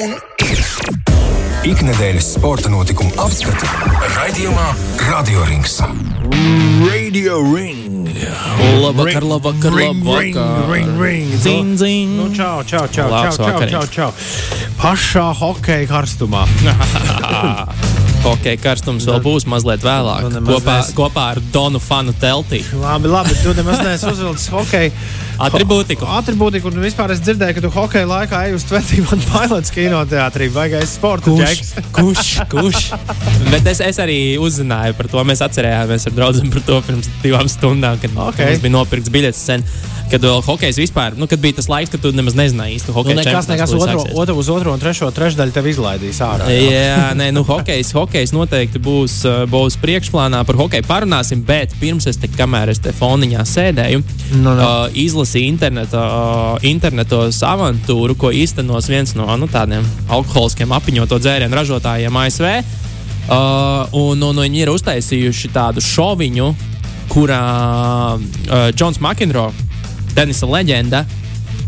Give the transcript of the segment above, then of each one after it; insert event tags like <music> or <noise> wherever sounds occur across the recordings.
un ir. Ikdienas sporta notikumu apskati raidījumā Radio Rings. Radio Ring. Labvakar, labvakar, ring, labvakar. Ring, ring, ring. Zin, zin. Nu, čau, čau, čau, čau, čau, čau, čau. Pašā hokeja karstumā. <laughs> Hokeja karstums vēl būs mazliet vēlāk. Kopā, kopā ar Donu fanu teltī. Labi, labi, tu nemaz neesi uzvilcis hokeja. Atribūtiku. Atribūtiku, un vispār es dzirdēju, ka tu hokeja laikā ej uz 21 pilots kinoteātrī. Baigais sporta Kurš? džeks. <laughs> Kurš? Kurš? Bet es, es arī uzzināju par to. Mēs atcerējāmies ar draugiem par to pirms divām stundām, kad Ok. okay. mums bija nopirkts biļets sen. Kad vēl hokejs vispār, nu, kad bija tas laiks, kad tu nemaz nezināji īsti Nu, hokeja nekas, čempionāts, nekas kur otro, otro, uz otro un trešo trešdaļu tev izlaidīs ārā. Jā, nē, nu, hokejs, hokejs noteikti būs, uh, būs priekšplānā. Par hokeju parunāsim, bet pirms es te, kamēr es te foniņā sēdēju, Nu, nu. uh, izlasīju interneta, uh, internetos avantūru, ko īstenos viens no nu, tādiem alkoholiskiem apziņoto dzērienu ražotājiem ASV. Uh, un, un viņi ir uztaisījuši tādu šoviņu, kurā uh, Džons Makinro, tenisa leģenda,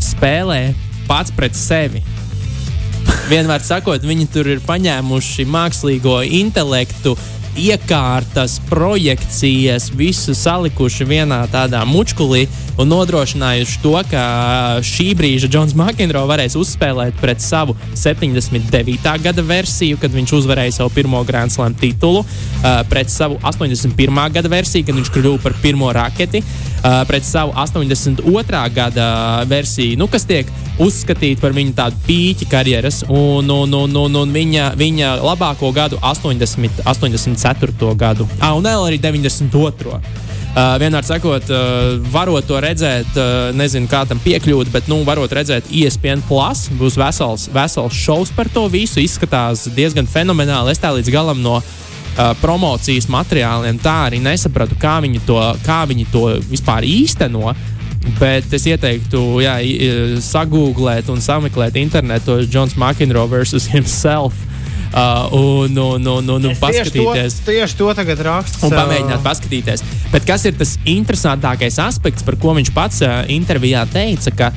spēlē pats pret sevi. Vienmēr sakot, viņi tur ir paņēmuši mākslīgo intelektu, iekārtas, projekcijas, visu salikuši vienā tādā mučkulī un nodrošinājuši to, ka šī brīža Džons Makinro varēs uzspēlēt pret savu 79. gada versiju, kad viņš uzvarēja savu pirmo Grand Slam titulu, uh, pret savu 81. gada versiju, kad viņš kļuva par pirmo raketi, uh, pret savu 82. gada versiju, nu, kas tiek uzskatīta par viņu tādu pīķi karjeras, un, un, un, un, un viņa, viņa labāko gadu 80, 84. gadu, ah, un vēl arī 92. Uh, vienmēr sakot, uh, varot to redzēt, uh, nezinu, kā tam piekļūt, bet, nu, varot redzēt, ESPN Plus būs vesels, vesels šovs par to visu. Izskatās diezgan fenomenāli. Es tā līdz galam no uh, promocijas materiāliem tā arī nesapratu, kā viņi to, kā viņi to vispār īsteno. Bet es ieteiktu, jā, sagūglēt un sameklēt internetu Jons McEnroe versus himself. Uh, un, un, un, un, un Tieši paskatīties. to, tieši to tagad raksts. Un pamēģināt paskatīties. Bet kas ir tas interesantākais aspekts, par ko viņš pats uh, intervijā teica, ka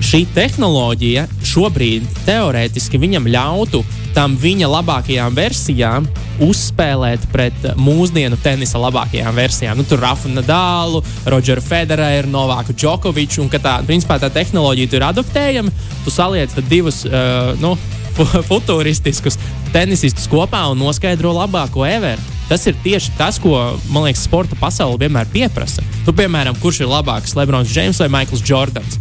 šī tehnoloģija šobrīd teorētiski viņam ļautu tam viņa labākajām versijām uzspēlēt pret uh, mūsdienu tenisa labākajām versijām. Nu, tur Rafa Nadālu, Rodžeru Federeru, Novāku Džokoviču. Un ka tā, principā, tā tehnoloģija tur ir adaptējama. Tu saliec divus. Uh, nu, futuristiskus tenisistus kopā un noskaidro labāko everu. Tas ir tieši tas, ko, man liekas, sporta pasaule vienmēr pieprasa. Tu, piemēram, kurš ir labāks, Lebrons Džeims vai Maikls Jordans?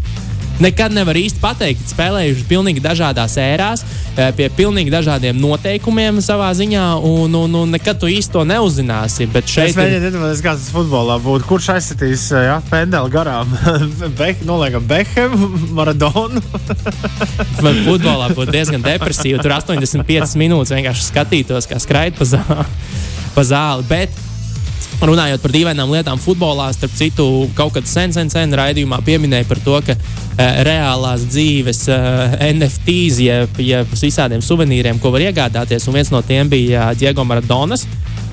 Nekad nevar īsti pateikt, spēlējuši pilnīgi dažādās ērās, eh, pie pilnīgi dažādiem noteikumiem savā ziņā, un, un, un nekad tu īsti to neuzzināsi. Bet Es šeit ir mēģinu iedomāties, kāds tas futbolā būtu. Kurš aizsitīs ja, pendeli garām? <laughs> Bek, noliekam, Bekhemu, <laughs> Maradonu. <laughs> Man futbolā būtu diezgan depresīvi. Tur 85 minūtes vienkārši skatītos, kā skraida pa zāli. Pa zāli. Bet runājot par dīvainām lietām futbolā, starp citu, kaut kad sen, sen, sen raidījumā pieminēja par to, ka uh, reālās dzīves uh, NFTs, jeb, jeb visādiem suvenīriem, ko var iegādāties, un viens no tiem bija uh, Diego Maradonas.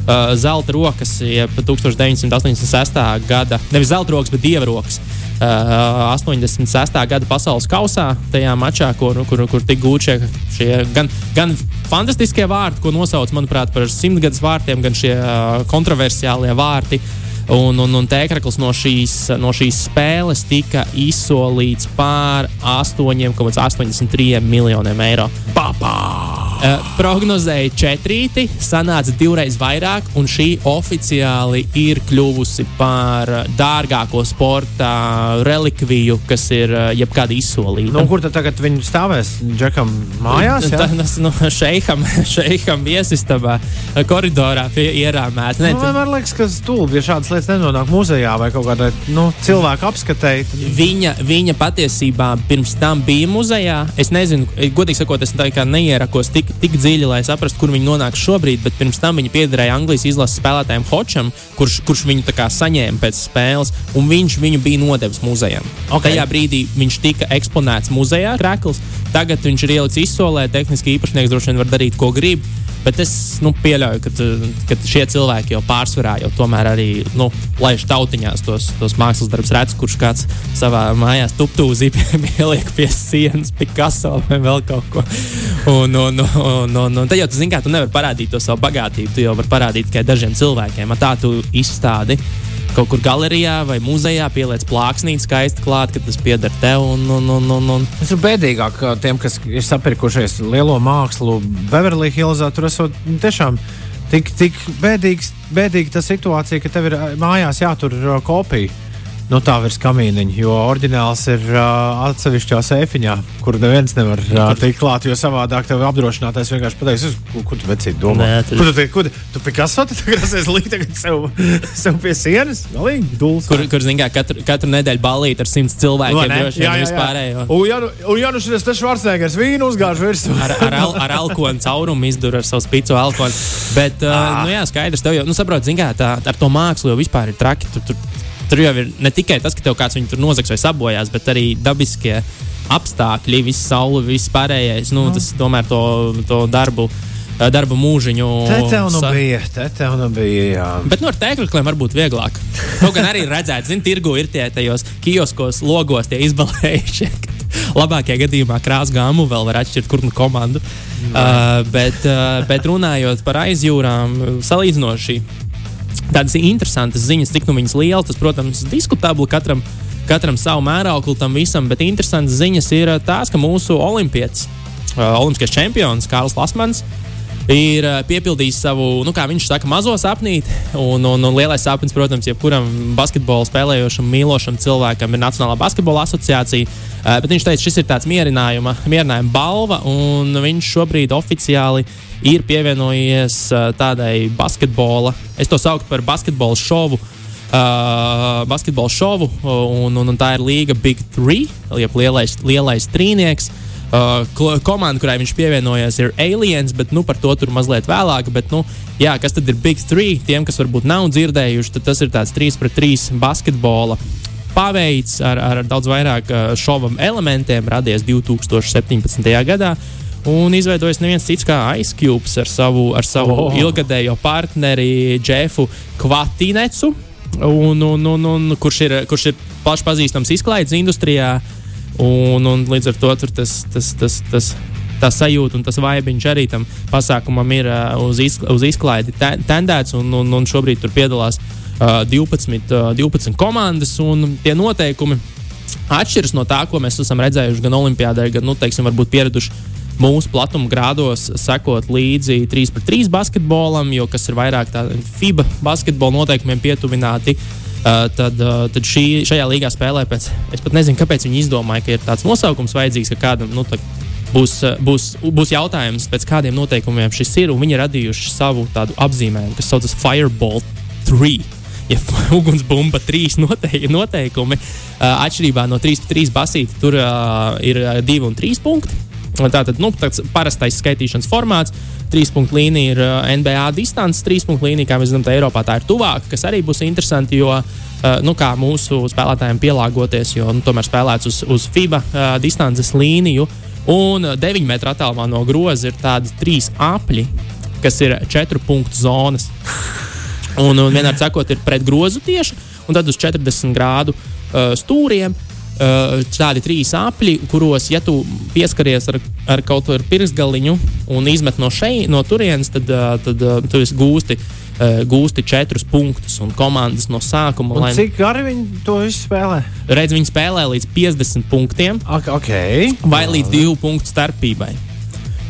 Uh, zelta rokas, jeb 1986. gada, nevis zelta rokas, bet dieva rokas. Uh, 86. gada pasaules kausā, tajā mačā, kur, kur, kur tika gūti šie, šie gan, gan fantastiskie vārti, ko nosauc manuprāt, par simtgadus vārtiem, gan šie uh, kontroversiālie vārti. Un, un, un tēkraklis no šīs, no šīs spēles tika izsolīts par 8,83 miljoniem eiro. Uh, prognozēja četrīti, sanāca divreiz vairāk, un šī oficiāli ir kļuvusi par dārgāko sporta relikviju, kas ir uh, jebkāda izsolīta. Nu, kur tad tagad viņi stāvēs? Džekam mājās? Ja? <laughs> Tas no šeiham, šeiham viesistabā, koridorā pie ierāmēta. Nu, vienmēr liekas, ka stulbi, ja šādas lietas nenonāk muzejā vai kaut kādā nu, cilvēku apskatē. Tad... Viņa, viņa patiesībā pirms tam bija muzejā. Es nezinu, godīgi sakot, es tā kā neierakos tik tik, tik dziļi, lai saprastu, kur viņi nonāk šobrīd. Bet pirms tam viņi piederēja Anglijas izlases spēlētājiem Hočam, kurš, kurš viņu saņēma pēc spēles, un viņš viņu bija nodevis muzejam. Okay. Tajā brīdī viņš tika eksponēts muzejā, Krakls. Tagad viņš ir ielicis izsolē, tehniski īpašnieks droši vien var darīt, ko grib. Bet es nu, pieļauju, ka, ka šie cilvēki jau pārsvarā jau tomēr arī nu, laiž tautiņās tos, tos mākslas darbus, redz, kurš kāds savā mājās tuptūzī pieliek <laughs> pie sienas, Picasso vai vēl kaut ko. Un, un, un, un, un tad jau tu zini, kā tu nevari parādīt to savu bagātību. Tu jau vari parādīt tikai dažiem cilvēkiem. Tā tu izstādi kaut kur galerijā vai muzejā pieliec plāksnīti skaisti klāt, ka tas pieder tev. Un, un, un, un, un. Tas ir bēdīgāk tiem, kas ir sapirkušies lielo mākslu Beverly Hillsā. Tur esot nu, tiešām tik, tik bēdīgs, bēdīga tā situācija, ka tev ir mājās jātur kopija nu, tā virs kamīniņa, jo oriģināls ir uh, atsevišķā sēfiņā, kur neviens nevar uh, tikt klāt, jo savādāk tev apdrošinātājs vienkārši pateiks, ko, ko tu vecīt domā. Nē, tur... Ko tu, ko tu, tu Picasso tu grasies likt tagad sev, <laughs> sev pie sienas? Galīgi, duls. Kur, kur zin kā, katru, katru nedēļu balīt ar simts cilvēkiem, droši vien vispārējo. Un ja nu, un ja nu šis te Švarcnegers vīnu uzgāž virsū. ar, ar, al, ar alkonu caurumu izdur ar savu spicu alkonu. Bet, uh, ah. nu jā, skaidrs, tev jau, nu saprot, zin kā, tā, ar to mākslu jau vispār ir traki. Tur, tur, Tur jau ir ne tikai tas, ka tev kāds viņu tur nozags vai sabojās, bet arī dabiskie apstākļi, viss saule, viss pārējais. Nu, tas tomēr to, to darbu. Eh, darba mūžiņu. Tā tev nu bija. Tā tev nu bija. Jā. Bet nu, tēkļiem var būt vieglāk. Kaut gan arī redzēt, zini, tirgu ir tie tajos kioskos, logos, tie izbalējušie. <laughs> Labākajā gadījumā krāsa gāmu vēl var atšķirt, kur nu komandu. Mm. Uh, bet, uh, bet runājot par aizjūrām, salīdzinoši tādas interesantas ziņas, cik nu viņas lielas. Tas, protams, diskutabli katram, katram savu mērauklu tam visam, bet interesantas ziņas ir uh, tās, ka mūsu olimpietis, uh, olimpiskais čempions Kārls Lasmans, ir uh, piepildījis savu, nu, kā viņš saka, mazo sapnīti. Un, un, un lielais sapnis, protams, jebkuram basketbolu spēlējošam, mīlošam cilvēkam ir Nacionālā basketbola asociācija. Uh, bet viņš teica, šis ir tāds mierinājuma, mierinājuma balva, un viņš šobrīd oficiāli ir pievienojies uh, tādai basketbola, es to saucu par basketbola šovu. Uh, basketbola šovu, un, un, un tā ir Līga Big Three, jeb lielais, lielais trīnieks. Uh, komanda, kurai viņš pievienojies, ir Aliens, bet nu, par to tur mazliet vēlāk. Bet, nu, jā, kas tad ir Big Three? Tiem, kas varbūt nav dzirdējuši, tas ir tāds 3 pret 3 basketbola paveids ar, ar daudz vairāk uh, šova elementiem, radies 2017. gadā. Un izveidojis neviens cits kā Ice Cube ar savu, ar savu oh. ilgadējo partneri Jeffu Kvatīnecu, un, un, un, un, kurš, ir, kurš ir plaši pazīstams izklaides industrijā. Un, un līdz ar to tas, tas, tas, tas, tā sajūta un tas vaibiņš arī tam pasākumam ir uh, uz, iz, uz izklaidi tendēts, un, un, un šobrīd tur piedalās uh, 12, uh, 12 komandas, un tie noteikumi atšķiras no tā, ko mēs esam redzējuši gan Olimpijādē, gan, nu, teiksim, varbūt pieraduši mūsu platuma grādos sekot līdzi 3 pret 3 basketbolam, jo kas ir vairāk FIBA basketbola noteikumiem pietuvināti. Uh, tad, uh, tad šī, šajā līgā spēlē pēc. Es pat nezinu, kāpēc viņi izdomāja, ka ir tāds nosaukums vajadzīgs, ka kādam nu, būs, būs, būs jautājums, pēc kādiem noteikumiem šis ir. Viņi ir radījuši savu tādu apzīmējumu, kas saucas Fireball 3 ja <laughs> ugunsbumba trīs noteikumi, noteikumi uh, atšķirībā no 3 pret 3 basīti, tur uh, ir 2 un 3 punkti. Tātad nu, tāds parastais skaitīšanas formāts. Trīs punktu līnija ir uh, NBA distance, trīs punktu līnija, kā mēs zinām, tā Eiropā tā ir tuvāka, kas arī būs interesanti, jo uh, nu, kā mūsu spēlētājiem pielāgoties, jo nu, tomēr spēlēts uz, uz FIBA uh, distances līniju. Un 9 metru attālumā no groza ir tādi trīs apļi, kas ir 4 punktu zonas. Un, un vienmēr sakot, ir pret grozu tieši, un tad uz 40 grādu uh, stūriem Uh, tādi trīs apli, kuros, ja tu pieskaries ar, ar kaut kādu pirkstgaliņu un izmet no šeit, no turienes, tad, uh, tad uh, tu gūsti, gūsti četrus punktus un komandas no sākuma. Lai... Cik gari viņi to spēlē? Redz, viņi spēlē līdz 50 punktiem okay. vai līdz 2 punktu starpībai.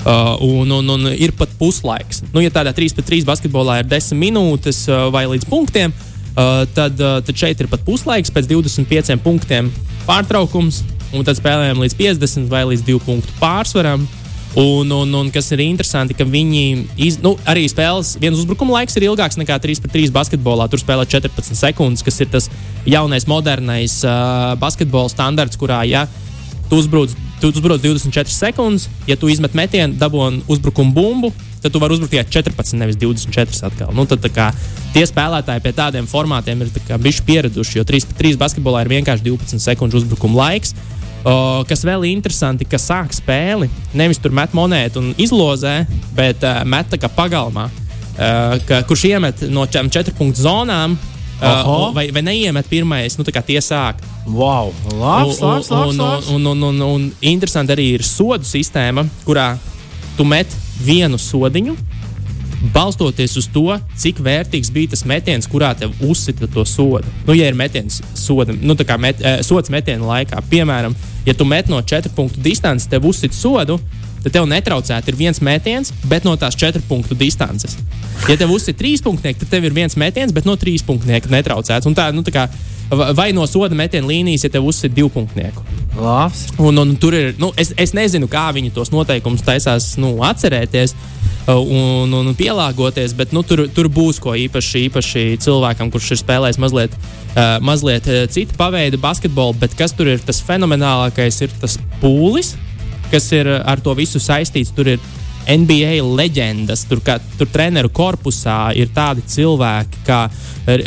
Uh, un, un, un ir pat puslaiks. Nu, ja tādā 3 pret 3 basketbolā ir 10 minūtes uh, vai līdz punktiem, uh, tad, uh, tad šeit ir pat puslaiks pēc 25 punktiem pārtraukums, un tad spēlējām līdz 50 vai līdz 2 punktu pārsvaram. Un, un, un kas ir interesanti, ka viņi iz, nu, arī spēles, viens uzbrukuma laiks ir ilgāks nekā 3 pret 3 basketbolā. Tur spēlē 14 sekundes, kas ir tas jaunais, modernais uh, basketbola standarts, kurā, ja tu uzbrūc tu uzbrauc 24 sekundes, ja tu izmet metienu, dabūji uzbrukuma bumbu, tad tu vari uzbrukt tikai 14, nevis 24 atkal. Nu, tad, kā, tie spēlētāji pie tādiem formātiem ir bijuši pieraduši, jo 3-3 basketbolā ir vienkārši 12 sekundžu uzbrukuma laiks. O, kas vēl ir interesanti, ka sāk spēli nevis tur met monētu un izlozē, bet uh, met tā kā pagalmā, uh, ka, kurš iemet no četrām punktu zonām. Uh, vai, vai neiemet pirmais, nu tā kā tie sāk. Wow, labs, labs, labs, labs. Un, un, un, un, un interesanti arī ir sodu sistēma, kurā tu met vienu sodiņu, balstoties uz to, cik vērtīgs bija tas metiens, kurā tev uzsita to sodu. Nu, ja ir metiens soda, nu, met, eh, sods metiena laikā, piemēram, ja tu met no 4 punktu distances, tev uzsita sodu, tad tev netraucēti ir viens metiens, bet no tās 4 punktu distances. Ja tev uzsita 3 punktnieki, tad tev ir viens metiens, bet no 3 punktnieka netraucēts. Un tā, nu, tā kā, vai no soda metiena līnijas, ja tev uzsita divu punktnieku. Labs. Un, un tur ir, nu, es, es nezinu, kā viņi tos noteikumus taisās nu, atcerēties un, un, un pielāgoties, bet nu, tur, tur būs ko īpaši, īpaši cilvēkam, kurš ir spēlējis mazliet, uh, mazliet citu paveidu basketbolu. Bet kas tur ir tas fenomenālākais, ir tas pūlis, kas ir ar to visu saistīts. Tur ir NBA leģendas. Tur, kā, tur treneru korpusā ir tādi cilvēki kā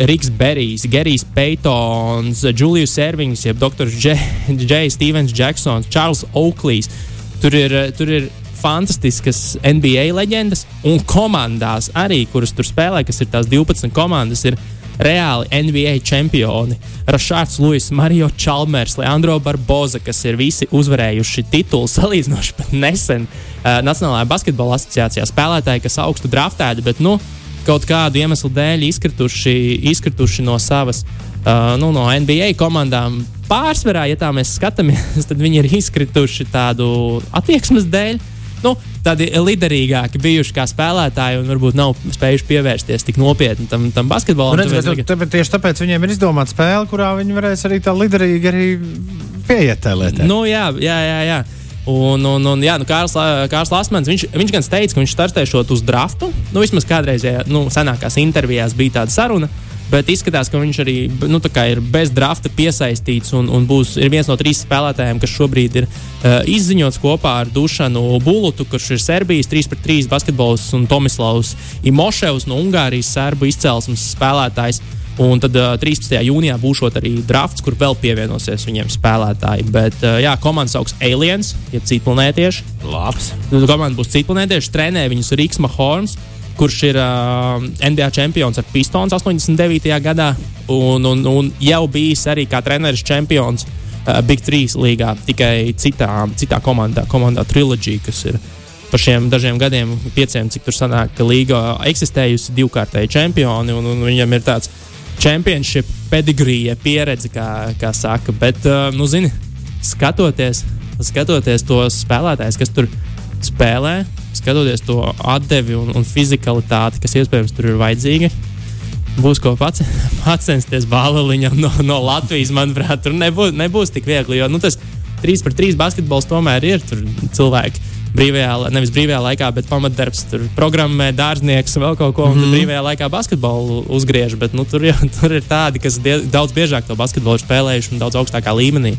Riks Berijs, Gerijs Peitons, Julius Servins, jeb Dr. J. Stevens Jacksons, Charles Oakley's. Tur ir, tur ir fantastiskas NBA leģendas un komandās arī, kuras tur spēlē, kas ir tās 12 komandas. Ir, reāli NBA čempioni. Rašārds Luis, Mario Čalmers, Leandro Barboza, kas ir visi uzvarējuši titulu salīdzinoši pat nesen uh, Nacionālajā basketbola asociācijā. Spēlētāji, kas augstu draftēti, bet nu, kaut kādu iemeslu dēļ izkrituši, izkrituši no savas. Uh, nu, no NBA komandām pārsvarā, ja tā mēs skatāmies, <laughs> tad viņi ir izkrituši tādu attieksmes dēļ. Nu, tādi liderīgāki bijuši kā spēlētāji un varbūt nav spējuši pievērsties tik nopietni tam, tam basketbolam. Nu, redz, bet, tāpēc, tieši tāpēc viņiem ir izdomāta spēle, kurā viņi varēs arī tā liderīgi arī pieiet tajā lietā. Nu, jā, jā, jā. jā. Un, un, un jā, nu, Kārls, Kārls Lasmans, viņš, viņš gan teica, ka viņš startēšot uz draftu. Nu, vismaz kādreiz, ja, nu, senākās intervijās bija tāda saruna. Uh, Bet izskatās, ka viņš arī nu, ir bez drafta piesaistīts un, un būs viens no trīs spēlētājiem, kas šobrīd ir uh, izziņots kopā ar Dušanu Bulutu, kurš ir Serbijas 3-3 basketbols un Tomislavs Imoševs no Ungārijas serbu izcelsmes spēlētājs. Un tad uh, 13. jūnijā būs arī drafts, kur vēl pievienosies viņiem spēlētāji. Bet, uh, jā, komanda sauc Aliens, jeb citplanētieši. Labs. Komanda būs citplanētieši, trenē viņus Rīgas Mahorns kurš ir uh, NBA čempions ar Pistons 89. gadā un, un, un jau bijis arī kā treneris čempions uh, Big 3 līgā, tikai citā, citā komandā, komandā Trilogy, kas ir par šiem dažiem gadiem, pieciem, cik tur sanāk, ka līga eksistējusi divkārtēji čempioni, un, un viņam ir tāds championship pedigree pieredze, kā, kā saka. Bet, uh, nu, zini, skatoties, skatoties tos spēlētājus, kas tur spēlē, skatoties to atdevi un, un fizikalitāti, kas iespējams tur ir vajadzīga. Būs ko pats, <laughs> pacensties bāliņam no, no Latvijas, manuprāt, tur nebūs, nebūs tik viegli. Jo nu, tas 3 pret 3 basketbols tomēr ir cilvēki. Brīvajā, nevis brīvajā laikā, bet pamatdarbs, tur programmē, dārznieks, vēl kaut ko, un mm -hmm. brīvajā laikā basketbolu uzgriež. Bet nu, tur, jau, <laughs> tur ir tādi, kas die, daudz biežāk to basketbolu ir spēlējuši un daudz augstākā līmenī.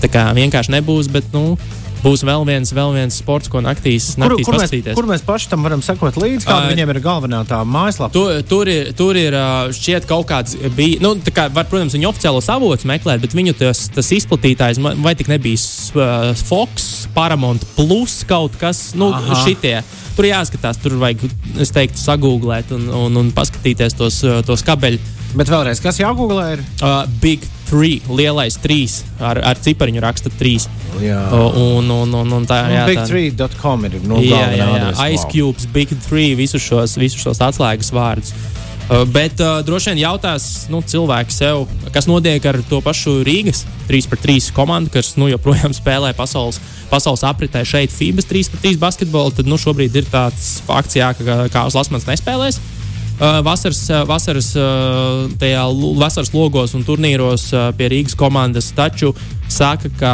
Tā kā vienkārši nebūs, bet nu, būs vēl viens, vēl viens sports, ko naktīs, kur, kur, mēs, kur mēs paši tam varam sekot līdzi? Kāda uh, viņiem ir galvenā tā mājaslapa? Tu, tur ir, tur ir šķiet kaut kāds bija, nu, tā kā var, protams, viņu oficiālos avots meklēt, bet viņu tas, tas izplatītājs vai tik nebija Fox, Paramount Plus kaut kas, nu, Aha. šitie. Tur jāskatās, tur vajag, es teiktu, sagūglēt un, un, un paskatīties tos, tos kabeļus. Bet vēlreiz, kas jāgooglē? Ir? Uh, Big 3, lielais 3, ar, ar cipariņu raksta 3. Jā, un, un, un, un tā ir. Nu, Big3.com ir no jā, jā, jā. Ice Cubes, Big 3, visus šos, visus šos atslēgas vārdus. Uh, bet uh, droši vien jautās nu, cilvēki sev, kas notiek ar to pašu Rīgas 3-3 komandu, kas nu, joprojām <laughs> spēlē pasaules, pasaules apritē šeit FIBA 3-3 basketbolu. Tad nu, šobrīd ir tāds fakts, jā, ka Kārs Lasmans nespēlēs. Uh, vasaras, uh, vasaras, uh, tajā vasaras logos un turnīros pie Rīgas komandas, taču saka, ka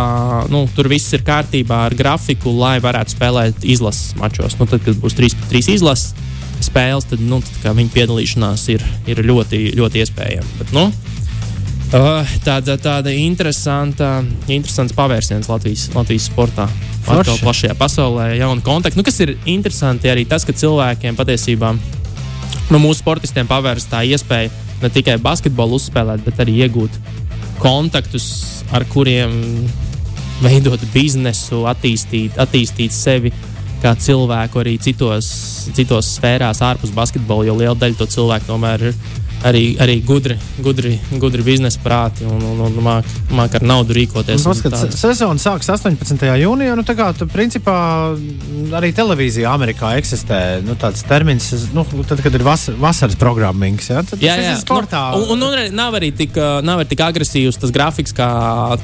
nu, tur viss ir kārtībā ar grafiku, lai varētu spēlēt izlases mačos. Nu, tad, kad būs 3-3 izlases spēles, tad, nu, tad viņa piedalīšanās ir, ir ļoti, ļoti iespējama. Bet, nu, Uh, tāda, tāda interesanta, interesants pavērsiens Latvijas, Latvijas sportā. Atkal plašajā pasaulē, jauni kontakti. Nu, kas ir interesanti arī tas, ka cilvēkiem patiesībā, nu, mūsu sportistiem pavērs tā iespēja ne tikai basketbolu uzspēlēt, bet arī iegūt kontaktus, ar kuriem veidot biznesu, attīstīt, attīstīt sevi kā cilvēku arī citos, citos sfērās, ārpus basketbola, jo liela daļa to cilvēku tomēr ir arī, arī gudri, gudri, gudri biznesa prāti un, un, un māk, māk ar naudu rīkoties. Paskatās, sezona sākas 18. jūnijā. Nu, kā tu, principā, arī televīzija Amerikā eksistē nu, tāds termins, nu, tad, kad ir vas, vasaras programmings. Ja? Tad Jā, jā. ir sportā. Nu, un, un, un nav arī tik, nav arī tik agresīvs tas grafiks kā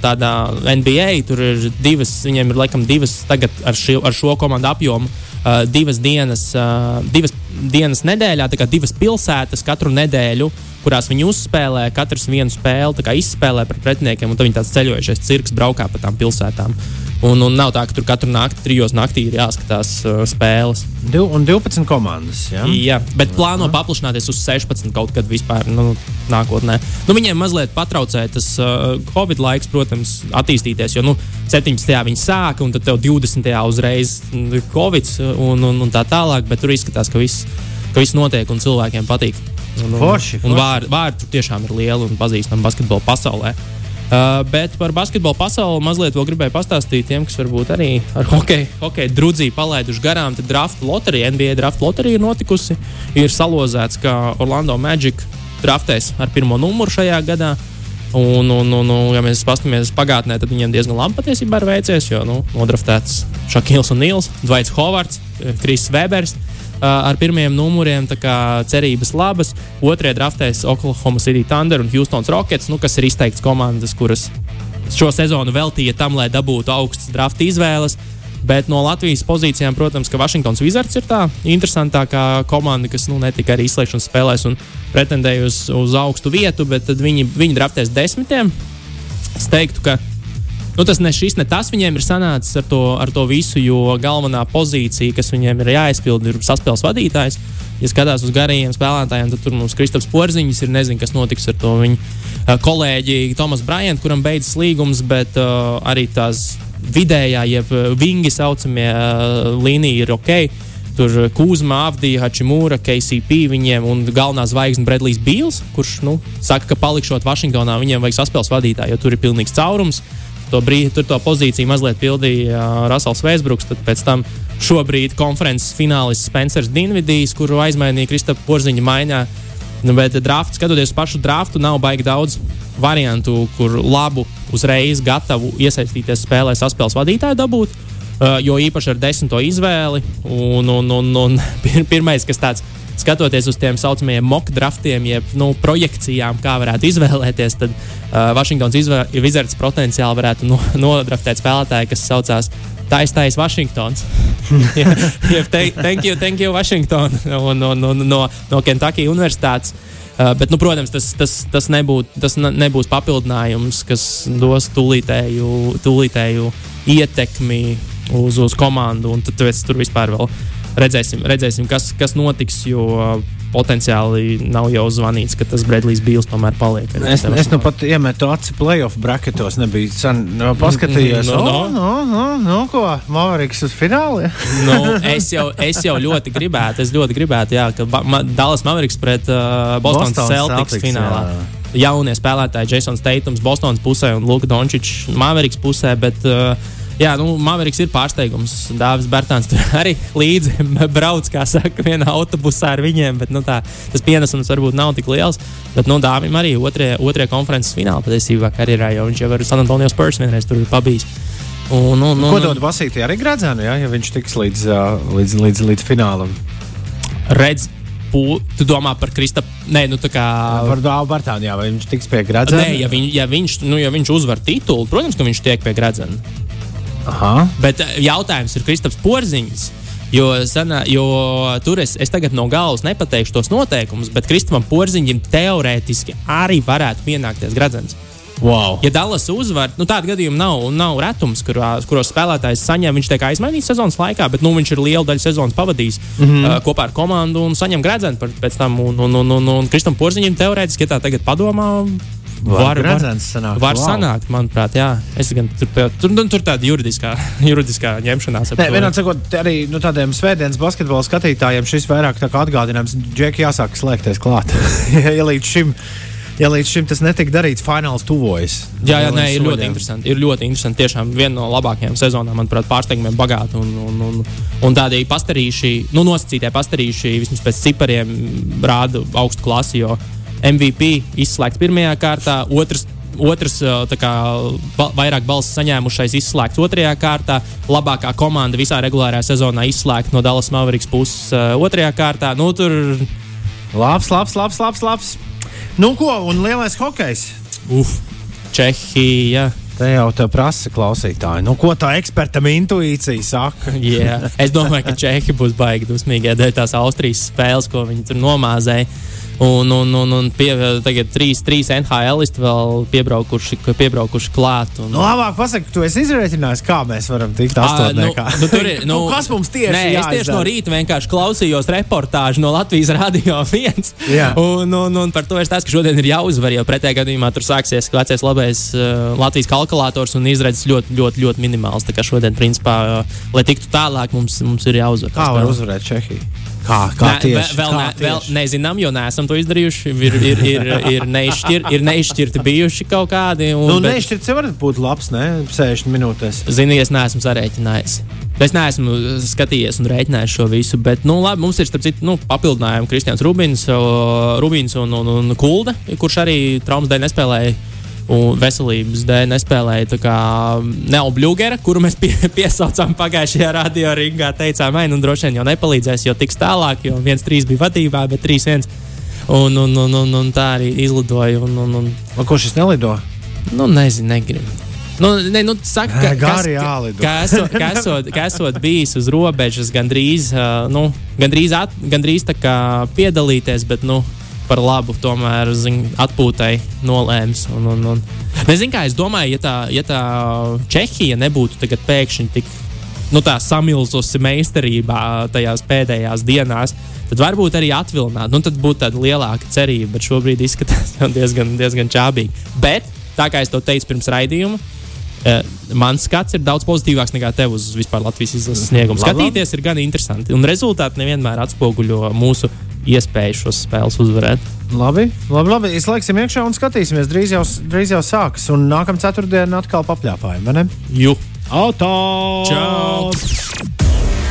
tādā NBA. Tur ir divas, viņiem ir laikam divas tagad ar, ši, ar šo komandu apjomu. Uh, divas, dienas, uh, divas dienas nedēļā, tā kā divas pilsētas katru nedēļu, kurās viņi uzspēlē, katrs vienu spēli tā kā izspēlē pret pretiniekiem, un tad viņi tāds ceļojušais cirks braukā pa tām pilsētām. Un, un nav tā, ka tur katru nakti, trijos naktī ir jāskatās uh, spēles. Div, un 12 komandas. Ja? Jā, bet plāno paplašināties uz 16 kaut kad vispār nu, nākotnē. Nu, viņiem mazliet patraucēja tas uh, Covid laiks, protams, attīstīties. Jo nu, 17. viņi sāka, un tad tev 20. uzreiz mm, Covid un, un, un tā tālāk. Bet tur izskatās, ka viss, ka viss notiek un cilvēkiem patīk. Un, un, Forši, un forši. vārdi, vārdi tiešām ir lieli un pazīstami basketbola pasaulē. Uh, bet par basketbolu pasauli mazliet vēl gribēju pastāstīt tiem, kas varbūt arī ar hokeju, hokeju drudzīju palaiduši garām. Tad draft loterija, NBA draft loterija ir notikusi. Ir salozēts, ka Orlando Magic draftēs ar pirmo numuru šajā gadā. Un, un, un, un, ja mēs paskatāmies pagātnē, tad viņiem diezgan labi patiesībā ir veicies. Jo nu, nodraftēts Šakils un Nils, Dvaits Hovards, Kris Vēbers. Uh, ar pirmiem numuriem cerības labas. Otrie draftēs Oklahoma City Thunder un Houston Rockets, nu, kas ir izteikts komandas, kuras šo sezonu veltīja tam, lai dabūtu augstas drafta izvēles. Bet no Latvijas pozīcijām, protams, ka Vašingtons Wizards ir tā interesantākā komanda, kas nu, ne tikai arī izslēgšanas spēlēs un pretendēja uz, uz augstu vietu, bet viņi, viņi draftēs desmitiem. Es teiktu, ka nu, tas ne šis, ne tas viņiem ir sanācis ar to, ar to visu, jo galvenā pozīcija, kas viņiem ir jāizpild, ir saspēles vadītājs. Ja skatās uz garajiem spēlētājiem, tad tur mums Kristaps Porziņš ir nezinu, kas notiks ar to viņa uh, kolēģi Tomas Bryant, kuram beidzas līgums, bet uh, arī tās vidējā, jeb uh, vingi saucamie uh, līnija ir ok. Tur Kūzma, Avdija, Hačimūra, KCP viņiem un galvenā zvaigzne Bredlijs Bīls, kurš nu, saka, ka palikšot Vašingtonā, viņiem vajag saspēles vadītāju, jo tur ir pilnīgs caurums. To brīdi, to pozīciju mazliet pildīja uh, Rasels Vēsbruks, tad pēc tam šobrīd konferences finālists Spencers Dinvidijs, kuru aizmainīja Kristapa Porziņa maiņā. Nu, bet draft, skatoties pašu draftu, nav baigi daudz variantu, kur labu, uzreiz gatavu iesaistīties spēlē, saspēles vadītāju dabūt. Uh, jo īpaši ar desmito izvēli. Un, un, un, un <laughs> pir- pirmais, kas tāds, skatoties uz tiem saucamajiem mock draftiem, jeb nu, projekcijām, kā varētu izvēlēties, tad uh, Vašingtons Wizards potenciāli varētu no, nodraftēt spēlētāju, kas saucās Taistais Vašingtons. <laughs> yeah, yeah, thank, you, thank you, Washington. Un, un, un, no, no Kentucky Universitātes. Uh, bet, nu, protams, tas, tas, tas, nebūt, tas ne- nebūs papildinājums, kas dos tūlītēju, tūlītēju ietekmi uz, uz komandu. Tad tāpēc tur vispār vēl redzēsim, redzēsim kas, kas notiks. Jo potenciāli nav jau zvanīts, ka tas Bredlijs Bīls tomēr paliek. Es, es nu pat iemetu aci playoff bracketos, nebija sen nu, paskatījos. No, no. O, no, no, no, ko? Maveriks uz fināli? nu, <laughs> es, jau, es jau ļoti gribētu, es ļoti gribētu, jā, ka Ma- Dallas Mavericks pret uh, Boston Bostonas Celtics, Celtics, finālā. jā. Jaunie spēlētāji, Jasons Teitons, Bostonas pusē un Luka Dončičs, Mavericks pusē. Bet, uh, Jā, nu, Mavericks ir pārsteigums. Dāvis Bērtāns tur <laughs> arī līdzi brauc, kā saka, vienā autobusā ar viņiem. Bet, nu, tā, tas pienesums varbūt nav tik liels. Bet nu, Dāvim arī otrajā otrie konferences finālā patiesībā karjerā, jo viņš jau ir San Antonio Spurs vienreiz tur pabijis. Un, un, un, Ko dod Vasītī arī gradzēnu, ja, ja viņš tiks līdz, līdz, līdz, līdz finālam? redz, tu domā par Kristapam? Nē, nu tā kā. Par Dāvu Bartānu, jā, vai viņš tiks pie gradzēna? Nē, ja, viņ, ja, viņš, nu, ja viņš uzvar titulu, protams, ka viņš tiek pie gradzena. Aha. Bet eh, jautājums ir Kristaps Porziņš. Jo, sanā, jo tur es, es tagad no galvas nepateikšu tos noteikumus, bet Kristapam Porziņam teorētiski arī varētu pienākties gradzens. Wow. Ja Dallas uzvar, nu tāda gadījuma nav, nav retums, kurā, kuros spēlētājs saņem, viņš tiek aizmainīts sezonas laikā, bet nu, viņš ir lielu daļu sezonas pavadījis mm -hmm. uh, kopā ar komandu un saņem gradzenu pēc tam. Un, un, un, un, un Kristam Porziņam teorētiski, ja tā tagad padomā, Var, var, sanākt, var wow. sanākt, manuprāt, jā. Es gan tur, tur, tur, tur tāda juridiskā, <laughs> juridiskā ņemšanās. Nē, to. vienā sakot, arī nu, tādiem svētdienas basketbola skatītājiem šis vairāk kā atgādinājums, Džeki, jāsāk slēgties klāt. <laughs> ja, līdz šim, ja līdz šim tas netika darīts, fināls tuvojas. Jā, jā, nē, ir Soļiem. ļoti interesanti. Ir ļoti interesanti. Tiešām viena no labākajām sezonām, manuprāt, pārsteigumiem bagāta. Un, un, un, un tādī pastarīši, nu, nosacītie pastarīši, vismaz pēc cipariem, rāda augstu klasi. Jo MVP izslēgts pirmajā kārtā, otrs. Otrs, tā kā vairāk balsu saņēmušais, izslēgts otrajā kārtā. Labākā komanda visā regulārajā sezonā izslēgta no Dallas Mavericks puses ā, otrajā kārtā. Nu, tur Labs, labs, labs, labs, labs. Nu ko, un lielais hokejs. uf, Čehija. Te jau te prasa klausītāji. Nu, ko tā ekspertam intuīcija saka? <laughs> Yeah. Es domāju, ka Čehi būs baigi dusmīgi dēļ tās Austrijas spēles, ko viņi tur nomāzēja. Un, un, un, un pie, tagad trīs, trīs NHListi vēl piebraukuši, piebraukuši klāt. Un, Nu, labāk pasaki, tu esi izrēķinājis, kā mēs varam tikt astotniekā. nu, tur ir, <laughs> nu, kas mums tieši Nē, es tieši jāizdara? no rīta vienkārši klausījos reportāžu no Latvijas Rādio 1. Jā. Un, un, un par to es teicu, ka šodien ir jāuzvar, jo pretējā gadījumā tur sāksies vecais labais uh, Latvijas kalkulators un izredzes ļoti, ļoti, ļoti minimāls. Tā kā šodien, principā, uh, lai tiktu tālāk, mums, mums ir jāuzvar. Kā var uzvarēt Čehiju? Kā, kā Nē, tieši? Vēl, vēl, kā ne, vēl tieši? nezinām, jo neesam to izdarījuši. Ir, ir, ir, ir, neizšķir, ir neizšķirti bijuši kaut kādi. Un, Nu, bet- nešķirts jau var būt labs, ne? 60 minūtēs. Zini, es neesmu sarēķinājis. Es neesmu skatījies un rēķinājis šo visu, bet, nu, labi, mums ir, citu, nu, papildinājumi Kristians Rubins, Rubins un, un, un Kulde, kurš arī traumas dēļ nespēlēja. Un veselības dēļ nespēlēja tā kā Neo Bluegera, kuru mēs pie, <laughs> piesaucām pagājušajā radio ringā. Teicām, ai, nu droši vien jau nepalīdzēs, jo tiks tālāk, jo viens trīs bija vadībā, bet trīs viens. Un, un, un, un, un tā arī izlidoja. Un, un, un, Man ko šis nelido? Nu, nezinu, negribu. Nu, ne, nu, saka, ka, gari jālido. ka, esot, <laughs> ka, esot, ka esot bijis uz robežas, gandrīz, uh, nu, gandrīz, at, gandrīz tā kā piedalīties, bet nu, par labu tomēr zin, atpūtai nolēms. Un, un, un. Nezinu, kā es domāju, ja tā, ja tā Čehija nebūtu tagad pēkšņi tik nu, samilzusi meistarībā tajās pēdējās dienās, tad varbūt arī atvilināt. Nu, tad būtu tāda lielāka cerība, bet šobrīd izskatās <laughs> diezgan, diezgan čābīgi. Bet, tā kā es to teicu pirms raidījuma, eh, mans skats ir daudz pozitīvāks nekā tev uz vispār Latvijas izlases sniegumu. Labi, labi. Skatīties ir gan interesanti, un rezultāti nevienmēr atspoguļo mūsu iespēju šos spēles uzvarēt. Labi, labi, labi. Izslēgsim iekšā un skatīsimies. Drīz jau, drīz jau sāks. Un nākamā ceturtdiena atkal papļāpājam, vai ne? Jū! Auto! Čau!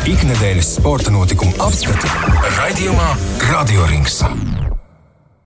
Ikdienas sporta notikumu apskatu raidījumā Radio Rings.